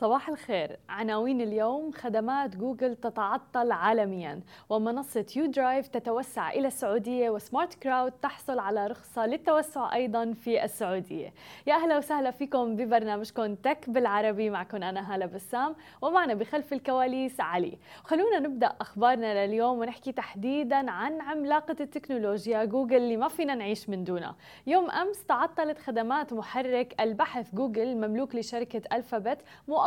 صباح الخير. عناوين اليوم خدمات جوجل تتعطل عالميا ومنصة Udrive تتوسع إلى السعودية و Smart Crowd تحصل على رخصة للتوسع أيضا في السعودية. يا أهلا وسهلا فيكم ببرنامجكم Tech بالعربي. معكم أنا هالة بسام ومعنا بخلف الكواليس علي. خلونا نبدأ أخبارنا لليوم ونحكي تحديدا عن عملاقة التكنولوجيا جوجل اللي ما فينا نعيش من دونها يوم أمس تعطلت خدمات محرك البحث جوجل مملوك لشركة ألفابت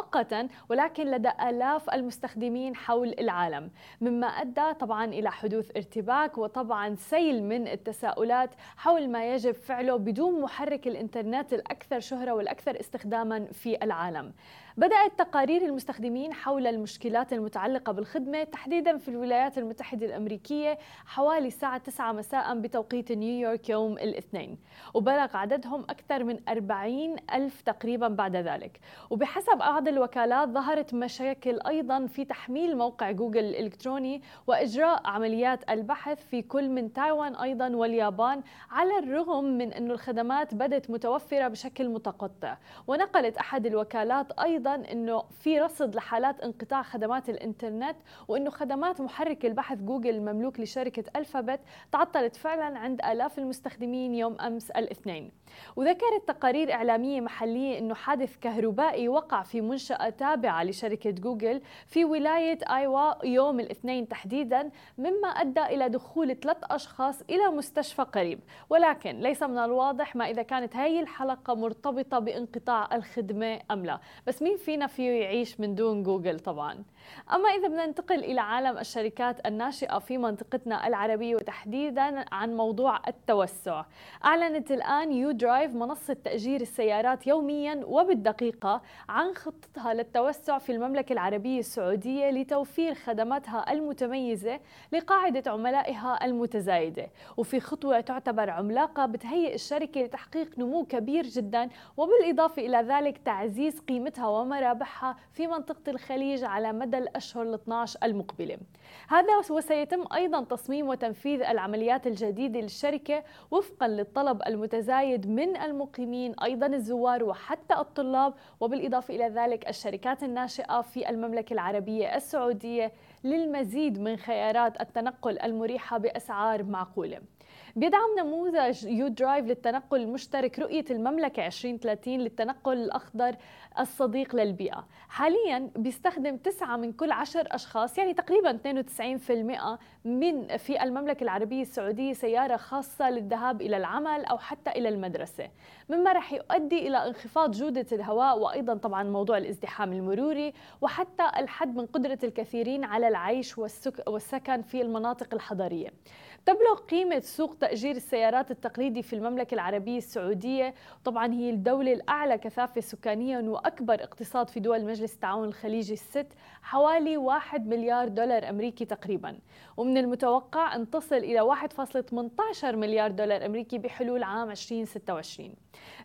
مؤقتا ولكن لدى آلاف المستخدمين حول العالم. مما أدى طبعا إلى حدوث ارتباك وطبعا سيل من التساؤلات حول ما يجب فعله بدون محرك الإنترنت الأكثر شهرة والأكثر استخداما في العالم. بدأت تقارير المستخدمين حول المشكلات المتعلقة بالخدمة تحديدا في الولايات المتحدة الأمريكية حوالي الساعة 9 مساء بتوقيت نيويورك يوم الاثنين وبلغ عددهم أكثر من 40 ألف تقريبا بعد ذلك. وبحسب بعض الوكالات ظهرت مشاكل أيضا في تحميل موقع جوجل الإلكتروني وإجراء عمليات البحث في كل من تايوان أيضا واليابان على الرغم من أن الخدمات بدت متوفرة بشكل متقطع. ونقلت أحد الوكالات أيضا أيضا إنه في رصد لحالات انقطاع خدمات الإنترنت وإنه خدمات محرك البحث جوجل المملوك لشركة ألفابت تعطلت فعلا عند آلاف المستخدمين يوم أمس الاثنين. وذكرت تقارير إعلامية محلية إنه حادث كهربائي وقع في منشأة تابعة لشركة جوجل في ولاية آيوا يوم الاثنين تحديدا مما أدى إلى دخول ثلاث أشخاص إلى مستشفى قريب. ولكن ليس من الواضح ما إذا كانت هذه الحلقة مرتبطة بانقطاع الخدمة أم لا. بس مين فينا فيه يعيش من دون جوجل طبعا؟ أما إذا بدنا ننتقل إلى عالم الشركات الناشئة في منطقتنا العربية وتحديدا عن موضوع التوسع. أعلنت الآن Udrive منصة تأجير السيارات يوميا وبالدقيقة عن خطتها للتوسع في المملكة العربية السعودية لتوفير خدماتها المتميزة لقاعدة عملائها المتزايدة. وفي خطوة تعتبر عملاقة بتهيئ الشركة لتحقيق نمو كبير جدا وبالإضافة إلى ذلك تعزيز قيمتها ومرابحها في منطقة الخليج على مدى الأشهر ال 12 المقبلة. هذا وسيتم أيضا تصميم وتنفيذ العمليات الجديدة للشركة وفقا للطلب المتزايد من المقيمين أيضا الزوار وحتى الطلاب. وبالإضافة إلى ذلك الشركات الناشئة في المملكة العربية السعودية للمزيد من خيارات التنقل المريحة بأسعار معقولة. بيدعم نموذج Udrive للتنقل المشترك رؤية المملكة 2030 للتنقل الأخضر الصديق للبيئة. حاليا بيستخدم تسعة من كل عشر أشخاص يعني تقريبا 92% من في المملكة العربية السعودية سيارة خاصة للذهاب إلى العمل أو حتى إلى المدرسة. مما رح يؤدي إلى انخفاض جودة الهواء وأيضا طبعا موضوع الازدحام المروري وحتى الحد من قدرة الكثيرين على العيش والسكن في المناطق الحضرية. تبلغ قيمة سوق تأجير السيارات التقليدي في المملكة العربية السعودية. طبعا هي الدولة الأعلى كثافة سكانيا وأكبر اقتصاد في دول مجلس التعاون الخليجي الست حوالي 1 مليار دولار أمريكي تقريبا. ومن المتوقع أن تصل إلى 1.18 مليار دولار أمريكي بحلول عام 2026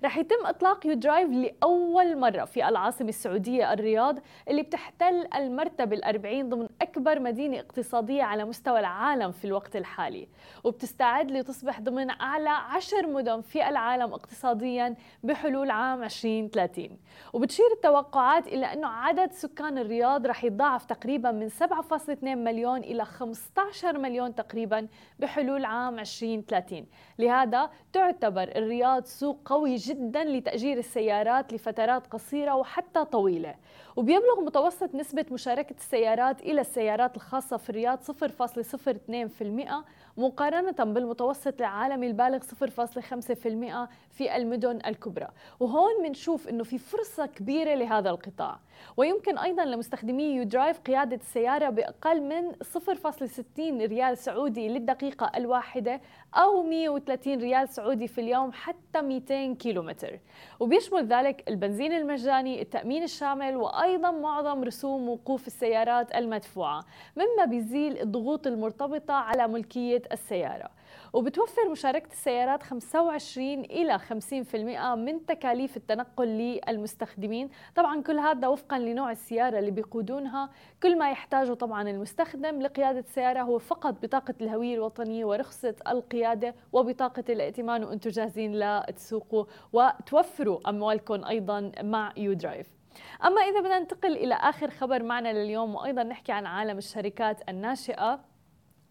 رح يتم إطلاق Udrive لأول مرة في العاصمة السعودية الرياض اللي بتحتل المرتبة الأربعين ضمن أكبر مدينة اقتصادية على مستوى العالم في الوقت الحالي. وبتستعد لتصبح ضمن أعلى عشر مدن في العالم اقتصاديا بحلول عام 2030 وبتشير التوقعات إلى أنه عدد سكان الرياض رح يتضاعف تقريبا من 7.2 مليون إلى 15 مليون تقريبا بحلول عام 2030 لهذا تعتبر الرياض سوق قوي جدا لتأجير السيارات لفترات قصيرة وحتى طويلة. وبيبلغ متوسط نسبة مشاركة السيارات إلى السيارات الخاصة في الرياض 0.02% مقارنة بالمتوسط العالمي البالغ 0.5% في المدن الكبرى. وهون بنشوف أنه في فرصة كبيرة لهذا القطاع. ويمكن أيضا لمستخدمي Udrive قيادة السيارة بأقل من 0.60 ريال سعودي للدقيقة الواحدة أو 130 ريال سعودي في اليوم حتى 200 كيلومتر. وبيشمل ذلك البنزين المجاني التأمين الشامل وأيضا معظم رسوم وقوف السيارات المدفوعة مما بيزيل الضغوط المرتبطة على ملكية السيارة. وبتوفر مشاركة السيارات 25 إلى 50% من تكاليف التنقل للمستخدمين. طبعا كل هذا وفقا لنوع السيارة اللي بيقودونها. كل ما يحتاجه طبعا المستخدم لقيادة السيارة هو فقط بطاقة الهوية الوطنية ورخصة القيادة وبطاقة الائتمان وأنتم جاهزين لتسوقوا وتوفروا أموالكم أيضا مع Udrive أما إذا بدنا ننتقل إلى آخر خبر معنا لليوم وأيضا نحكي عن عالم الشركات الناشئة.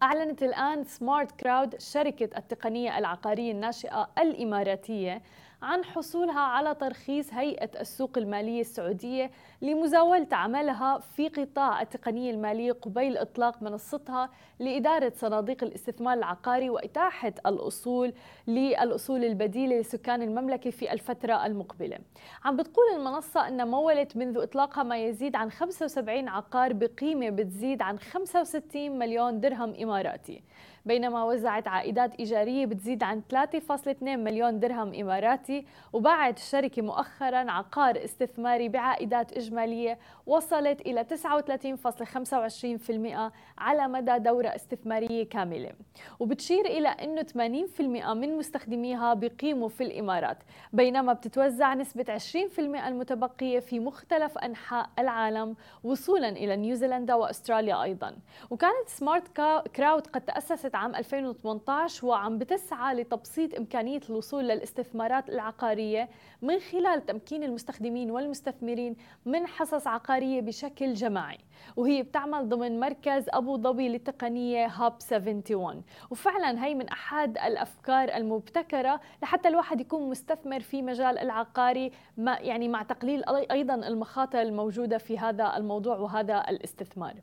أعلنت الآن SmartCrowd شركة التقنية العقارية الناشئة الإماراتية عن حصولها على ترخيص هيئة السوق المالية السعودية لمزاولة عملها في قطاع التقنية المالية قبيل إطلاق منصتها لإدارة صناديق الاستثمار العقاري وإتاحة الأصول للأصول البديلة لسكان المملكة في الفترة المقبلة. عم بتقول المنصة أن مولت منذ إطلاقها ما يزيد عن 75 عقار بقيمة بتزيد عن 65 مليون درهم إماراتي. بينما وزعت عائدات إيجارية بتزيد عن 3.2 مليون درهم إماراتي وباعت الشركة مؤخرا عقار استثماري بعائدات إجمالية وصلت إلى 39.25% على مدى دورة استثمارية كاملة. وبتشير إلى أنه 80% من مستخدميها بيقيموا في الإمارات بينما بتتوزع نسبة 20% المتبقية في مختلف أنحاء العالم وصولا إلى نيوزيلندا وأستراليا أيضا. وكانت سمارت كراود قد تأسست عام 2018 وعم بتسعى لتبسيط إمكانية الوصول للاستثمارات العقارية من خلال تمكين المستخدمين والمستثمرين من حصص عقارية بشكل جماعي وهي بتعمل ضمن مركز أبو ظبي للتقنية هاب 71 وفعلا هي من أحد الأفكار المبتكرة لحتى الواحد يكون مستثمر في مجال العقاري ما يعني مع تقليل أيضا المخاطر الموجودة في هذا الموضوع وهذا الاستثمار.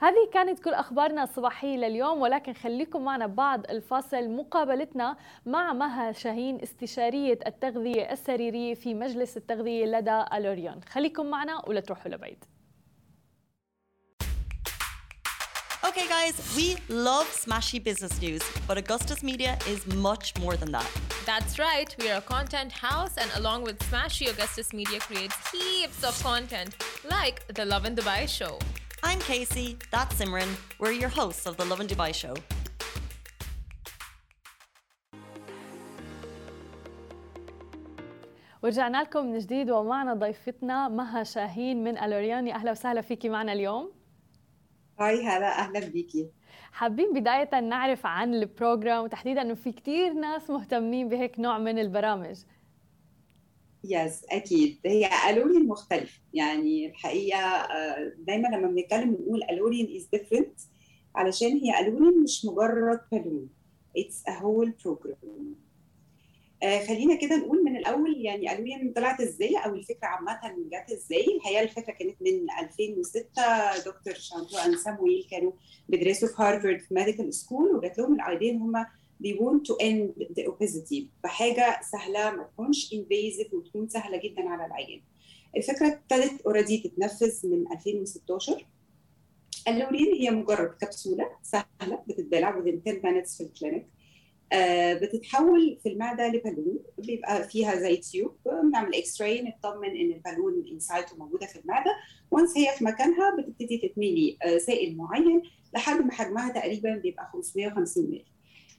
هذه كانت كل أخبارنا الصباحية لليوم ولكن خليكم معنا بعد الفاصل مقابلتنا مع مها شاهين استشارية التغذية السريرية في مجلس التغذية لدى ألوريون خليكم معنا ولا تروحوا لبعيد Okay, guys, we love smashy business news, but Augustus Media is much more than that. That's right, we are a content house, and along with Smashy, Augustus Media creates heaps of content, like the Love in Dubai show. I'm Casey, that's Simran. We're your hosts of the Love in Dubai show. ورجعنا لكم من جديد ومعنا ضيفتنا مها شاهين من Allurion. أهلا وسهلا فيكي معنا اليوم. hi هلا أهلا بيكي. حابين بداية نعرف عن ال program وتحديدا إنه في كثير ناس مهتمين بهيك نوع من البرامج. yes أكيد. هي Allurion مختلف. يعني الحقيقة دايما لما بنتكلم بنقول Allurion is different علشان هي Allurion مش مجرد بالون it's a whole program خلينا كده نقول من الأول يعني Allurion طلعت إزاي أو الفكرة عامة جت إزاي. الحقيقة الفكرة كانت من 2006 دكتور شانتانو and سامويل كانوا بيدرسوا في هارفارد في medical school وجات لهم ال idea إن هم they want to end the obesity بحاجة سهلة ما تكونش invasive وتكون سهلة جدا على العيان. الفكرة ابتدت already تتنفذ من 2016 Allurion هي مجرد كبسولة سهلة بتتبلع within 10 minutes في ال clinic آه بتتحول في المعدة لبالون بيبقى فيها زي tube بنعمل x-ray نطمن إن البالون in situ موجودة في المعدة. و once هي في مكانها بتبتدي تتملي آه سائل معين لحد ما حجمها تقريبا بيبقى 550 مللي.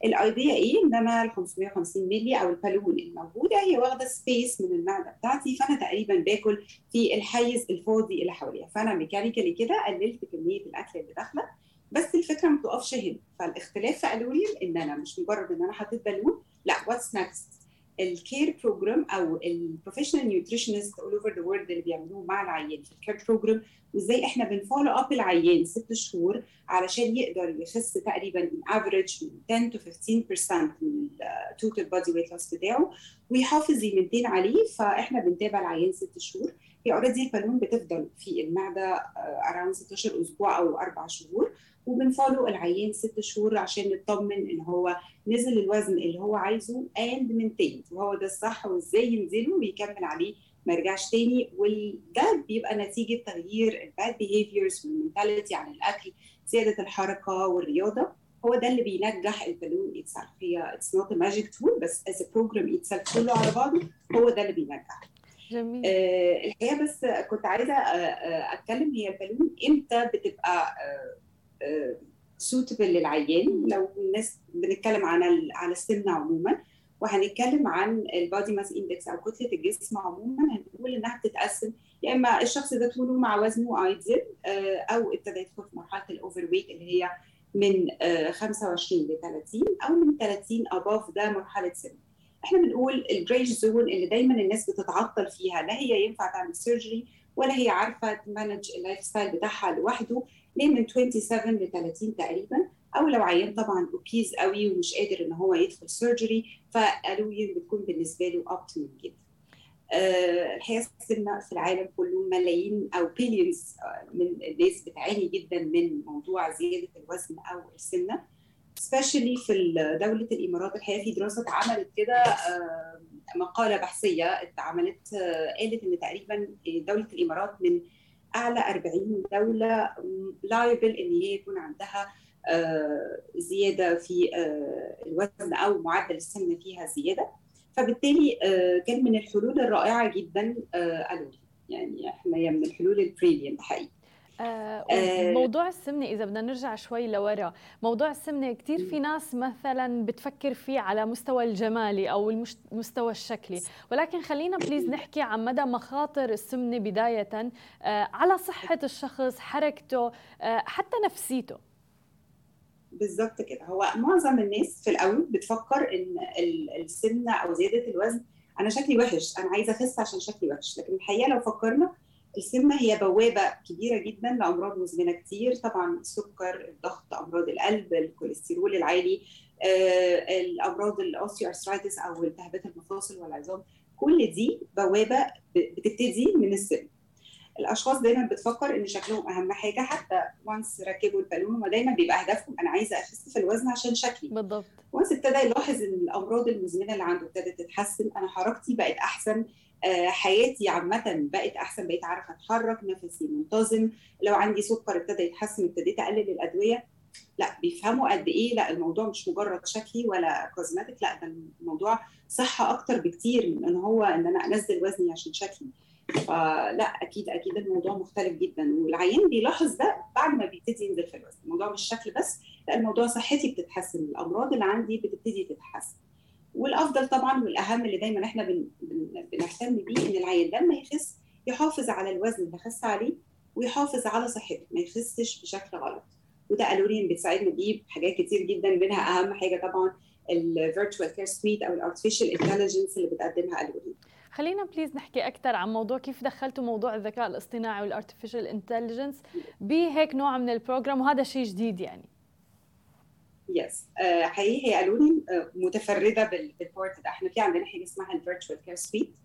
ال idea إيه؟ إن أنا ال 550 مللي أو البالون الموجودة هي واخدة space من المعدة بتاعتي فأنا تقريبا باكل في الحيز الفاضي اللي حواليها. فأنا mechanically كده قللت كمية الأكل اللي داخلة. الفكرة ما تقفش هنا. فالاختلاف في Allurion إن أنا مش مجرد إن أنا حطيت بالون لأ what's next ال care program أو ال professional nutritionist all over the world اللي بيعملوه مع العيان في ال care program وإزاي إحنا بن follow up العيان ست شهور علشان يقدر يخس تقريبا in average من 10 to 15% من ال total body weight loss بتاعه ويحافظ ي maintain عليه. فإحنا بنتابع العيان ست شهور. هي already البالون بتفضل في المعدة around 16 أسبوع أو أربع شهور. وبن follow العيان ست شهور عشان نطمن إن هو نزل الوزن اللي هو عايزه and maintain وهو ده الصح وإزاي ينزله ويكمل عليه ما يرجعش تاني. وده بيبقى نتيجة تغيير ال bad behaviors وال mentality عن الأكل زيادة الحركة والرياضة. هو ده اللي بينجح البالون itself هي it's not magic tool بس as program itself كله على بعضه هو ده اللي بينجح. جميل. آه الحقيقة بس كنت عايزة آه أتكلم هي البالون إمتى بتبقى آه suitable للعيان. لو الناس بنتكلم عن على السمنه عموما وهنتكلم عن ال body mass index أو كتلة الجسم عموما هنقول إنها بتتقسم يا إما الشخص ده طوله مع وزنه ideal أو ابتدى يدخل في مرحلة ال overweight اللي هي من 25 ل 30 أو من 30 above ده مرحلة سمنة. إحنا بنقول ال grayish zone اللي دايما الناس بتتعطل فيها لا هي ينفع تعمل surgery ولا هي عارفة ت manage ال lifestyle بتاعها لوحده. ليه من 27 ل 30 تقريبا أو لو عيان طبعا obese قوي ومش قادر إن هو يدخل surgery ف Allurion بتكون بالنسبة له optimal جدا. أه الحقيقة السمنة في العالم كله ملايين أو billions من الناس بتعاني جدا من موضوع زيادة الوزن أو السمنة especially في دولة الإمارات الحقيقة في دراسة اتعملت كده أه مقالة بحثية اتعملت قالت إن تقريبا دولة الإمارات من أعلى 40 دولة liable أن هي يكون عندها زيادة في الوزن أو معدل السمنة فيها زيادة. فبالتالي كان من الحلول الرائعة جدا قالوا يعني إحنا من الحلول ال brilliant حقيقي. آه موضوع السمنة إذا بدنا نرجع شوي لورا موضوع السمنة كثير في ناس مثلا بتفكر فيه على مستوى الجمالي أو المستوى الشكلي. ولكن خلينا please نحكي عن مدى مخاطر السمنة بداية آه على صحة الشخص حركته آه حتى نفسيته. بالظبط كده. هو معظم الناس في الأول بتفكر إن السمنة أو زيادة الوزن أنا شكلي وحش أنا عايزة أخس عشان شكلي وحش. لكن الحقيقة لو فكرنا السمنه هي بوابة كبيرة جدا لأمراض مزمنة كتير. طبعا السكر الضغط أمراض القلب الكوليسترول العالي آه، الأمراض ال osteoarthritis أو التهابات المفاصل والعظام. كل دي بوابة بتبتدي من السن الأشخاص دايما بتفكر إن شكلهم أهم حاجة حتى once ركبوا البالون هم دايما بيبقى هدفهم أنا عايزة أخس في الوزن عشان شكلي. بالضبط. once ابتدى يلاحظ إن الأمراض المزمنة اللي عنده ابتدت تتحسن أنا حركتي بقت أحسن حياتي عامة بقت أحسن بقيت عارفة أتحرك نفسي منتظم لو عندي سكر ابتدى يتحسن ابتديت أقلل الأدوية. لا بيفهموا قد إيه لا الموضوع مش مجرد شكلي ولا cosmetic لا ده الموضوع صحة أكتر بكتير من إن هو إن أنا أنزل وزني عشان شكلي. فلا أكيد أكيد الموضوع مختلف جدا. والعيان بيلاحظ ده بعد ما بيبتدي ينزل في الوزن الموضوع مش شكل بس لا الموضوع صحتي بتتحسن الأمراض اللي عندي بتبتدي تتحسن. والأفضل طبعا والأهم اللي دايما إحنا بن... بن... بنهتم بيه إن العيان لما يخس يحافظ على الوزن اللي خس عليه ويحافظ على صحته ما يخسش بشكل غلط. وده الورين بتساعدنا بيه بحاجات كتير جدا منها أهم حاجة طبعا ال virtual care suite أو ال artificial intelligence اللي بتقدمها Allurion خلينا please نحكي أكثر عن موضوع كيف دخلتوا موضوع الذكاء الاصطناعي وال artificial intelligence بهيك نوع من ال program وهذا شيء جديد يعني. yes yes. uh, حقيقي هي قالوا لي uh, متفرده بال part ده. إحنا في عندنا حاجة اسمها ال virtual care suite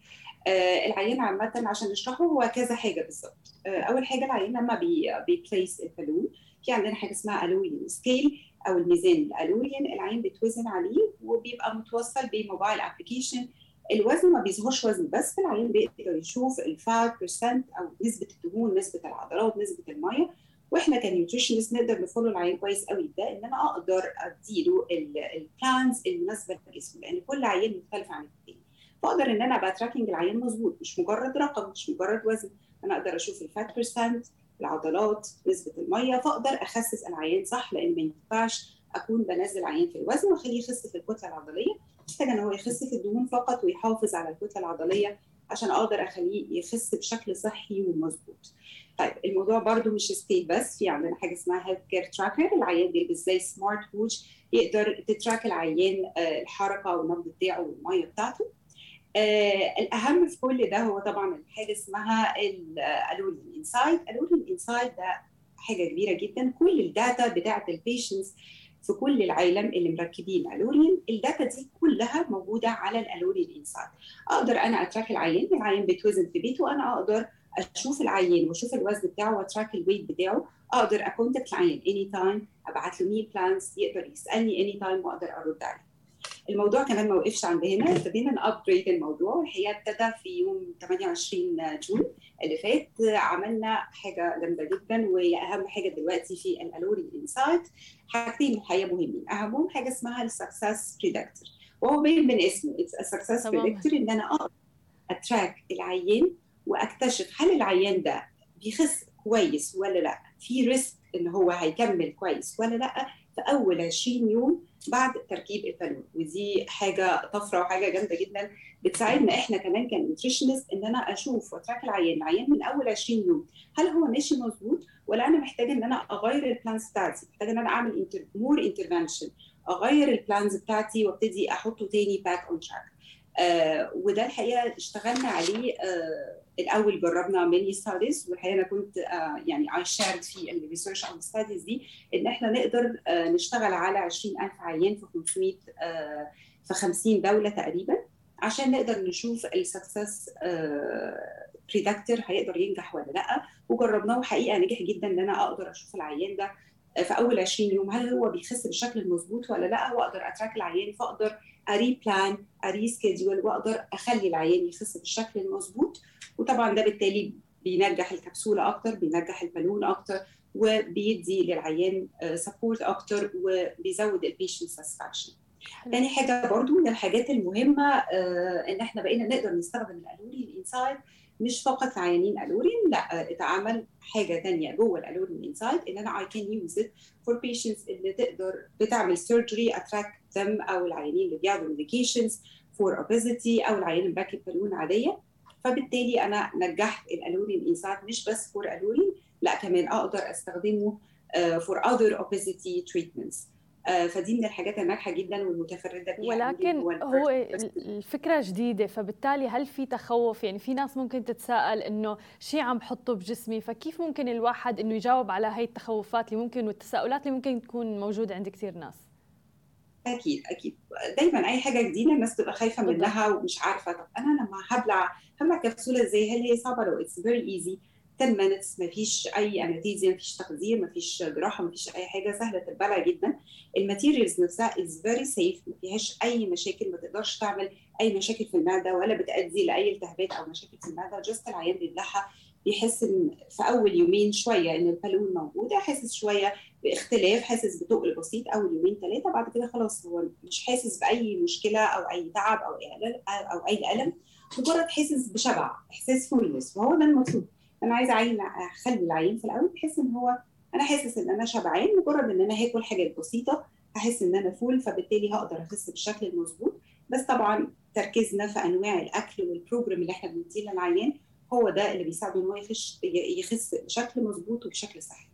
العيان عامة عشان نشرحه هو كذا حاجة بالظبط. uh, أول حاجة العيان لما بي بيبلع البالون في عندنا حاجة اسمها Allurion scale أو الميزان. ال Allurion العيان بيتوزن عليه وبيبقى متوصل ب mobile application الوزن ما بيظهرش وزن بس العيان بيقدر يشوف ال fat percent أو نسبة الدهون نسبة العضلات نسبة المية. وإحنا ك nutritionist نقدر ن follow العيان كويس قوي ده إن أنا أقدر أديله ال plans المناسبة لجسمه لأن كل عيان مختلف عن التاني. فأقدر إن أنا أبقى tracking العيان مظبوط مش مجرد رقم مش مجرد وزن. أنا أقدر أشوف ال fat percent العضلات نسبة المية فأقدر أخسس العيان صح لأن ما ينفعش أكون بنزل عيان في الوزن وأخليه يخس في الكتلة العضلية. محتاج إن هو يخس في الدهون فقط ويحافظ على الكتلة العضلية عشان أقدر أخليه يخس بشكل صحي ومظبوط. طيب الموضوع برضو مش ستيت بس في عندنا حاجة اسمها health care tracker العيان بيلبس زي smart watch يقدر ت track العيان الحركة والنبض بتاعه والمية بتاعته. آه الأهم في كل ده هو طبعا حاجة اسمها ال Allurion Insights ال Allurion Insights ده حاجة كبيرة جدا. كل ال data بتاعة ال patients في كل العالم اللي مركبين Allurion ال data دي كلها موجودة على ال Allurion Insights أقدر أنا أ track العيان العيان بيتوزن في بيته أنا أقدر أشوف العيان وأشوف الوزن بتاعه وأ track ال weight بتاعه. أقدر أ contact العيان any time أبعت له meal plans يقدر يسألني any time وأقدر أرد عليه. الموضوع كمان ما وقفش عند هنا ابتدينا ن upgrade الموضوع الحقيقة ابتدى في يوم 28 June اللي فات. عملنا حاجة جامدة جدا وهي أهم حاجة دلوقتي في ال Allurion Insights حاجتين الحقيقة مهمين. اهمهم حاجة اسمها ال success predictor وهو باين من اسمه. It's success predictor إن أنا أقدر أ track العيان وأكتشف هل العيان ده بيخس كويس ولا لأ. في risk إن هو هيكمل كويس ولا لأ. في أول 20 يوم بعد تركيب البالون ودي حاجة طفرة وحاجة جامدة جدا. بتساعدنا إحنا كمان ك nutritionist إن أنا أشوف وأ track العيان العيان من أول 20 يوم. هل هو ماشي مظبوط؟ ولا أنا محتاجة إن أنا أغير ال plans بتاعتي؟ محتاجة إن أنا أعمل more intervention أغير ال plans بتاعتي وأبتدي أحطه تاني back on track وده الحقيقة اشتغلنا عليه آه الأول جربنا mini studies والحقيقة أنا كنت آه يعني I shared في ال research أو ال studies دي إن إحنا نقدر آه نشتغل على 20000 عيان في 500 آه في 50 دولة تقريبا عشان نقدر نشوف ال success predictor هيقدر ينجح ولا لأ. وجربناه وحقيقة نجح جدا إن أنا أقدر أشوف العيان ده في أول 20 يوم هل هو بيخس بالشكل المظبوط ولا لأ؟ واقدر أ track العيان فأقدر أ replan أ reschedule وأقدر أخلي العيان يخس بالشكل المظبوط. وطبعا ده بالتالي بينجح الكبسولة أكتر بينجح البالون أكتر وبيدي للعيان support أكتر وبيزود ال patient satisfaction تاني حاجة برضو من الحاجات المهمة إن إحنا بقينا نقدر نستخدم ال Allurion Insights مش فقط عيانين Allurion لا اتعمل حاجة ثانية جوه ال Allurion Insights إن أنا I can use it for patients اللي تقدر بتعمل surgery أ track them أو العيانين اللي بياخدوا medications for obesity أو العيان اللي راكب بالون عادية. فبالتالي أنا نجحت ال Allurion Insights مش بس for Allurion لا كمان أقدر أستخدمه for other obesity treatments فدي من الحاجات الناجحة جدا والمتفردة بيها. ولكن هو الفكرة جديدة فبالتالي هل في تخوف؟ يعني في ناس ممكن تتساءل إنه شيء عم بحطه بجسمي فكيف ممكن الواحد إنه يجاوب على هاي التخوفات اللي ممكن والتساؤلات اللي ممكن تكون موجودة عند كثير ناس؟ أكيد أكيد. دايما أي حاجة جديدة الناس تبقى خايفة منها ومش عارفة. طب أنا لما هبلع هبلع كبسولة إزاي؟ هل هي صعبة؟ لأ it's very easy 10 minutes ما فيش أي anesthesia ما فيش تخدير ما فيش جراحة ما فيش أي حاجة سهلة البلع جدا. ال materials نفسها is very safe ما فيهاش أي مشاكل ما تقدرش تعمل أي مشاكل في المعدة ولا بتؤدي لأي التهابات أو مشاكل في المعدة. just العيان بيبلعها بيحس إن في أول يومين شوية إن البالون موجوده حاسس شوية باختلاف حاسس بتقل بسيط أول يومين ثلاثة بعد كده خلاص هو مش حاسس بأي مشكلة أو أي تعب أو أو أي ألم. مجرد حاسس بشبع إحساس fullness وهو ده المطلوب. أنا عايزة عين أخلي العيان في الأول بحيث إن هو أنا حاسس إن أنا شبعان مجرد إن أنا هاكل حاجات بسيطة هحس إن أنا full فبالتالي هقدر أخس بالشكل المظبوط بس طبعا تركيزنا في أنواع الأكل وال program اللي إحنا بنديه للعيان هو ده اللي بيساعده إن هو يخش يخس بشكل مظبوط وبشكل صحي.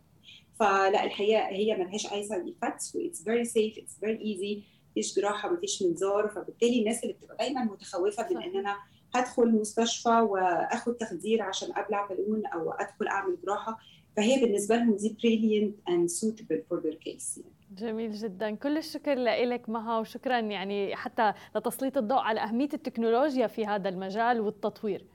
فلا الحقيقة هي ملهاش أي side effects و it's very safe it's very easy مفيش جراحة مفيش منظار فبالتالي الناس اللي بتبقى دايما متخوفة من إن أنا هدخل مستشفى وآخد تخدير عشان ابلع بالون أو أدخل أعمل جراحة. فهي بالنسبة لهم دي and suitable for their case يعني. جميل جدا. كل الشكر لك مها وشكرا يعني حتى لتسليط الضوء على أهمية التكنولوجيا في هذا المجال والتطوير.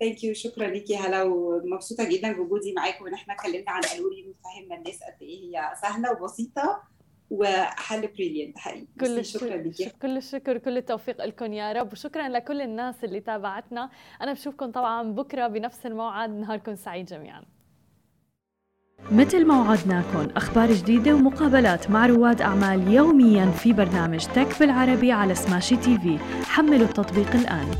thank you شكرا ليكي هلا ومبسوطة جدا بوجودي معاكم. وان إحنا اتكلمنا عن Allurion وفهمنا الناس قد إيه هي سهلة وبسيطة. وحل brilliant حقيقي. كل الشكر ليكي. كل الشكر كل التوفيق لكم يا رب. وشكرا لكل الناس اللي تابعتنا. أنا بشوفكم طبعا بكرة بنفس الموعد. نهاركم سعيد جميعا. مثل ما وعدناكم أخبار جديدة ومقابلات مع رواد أعمال يوميا في برنامج Tech بالعربي على Smashi TV حملوا التطبيق الآن.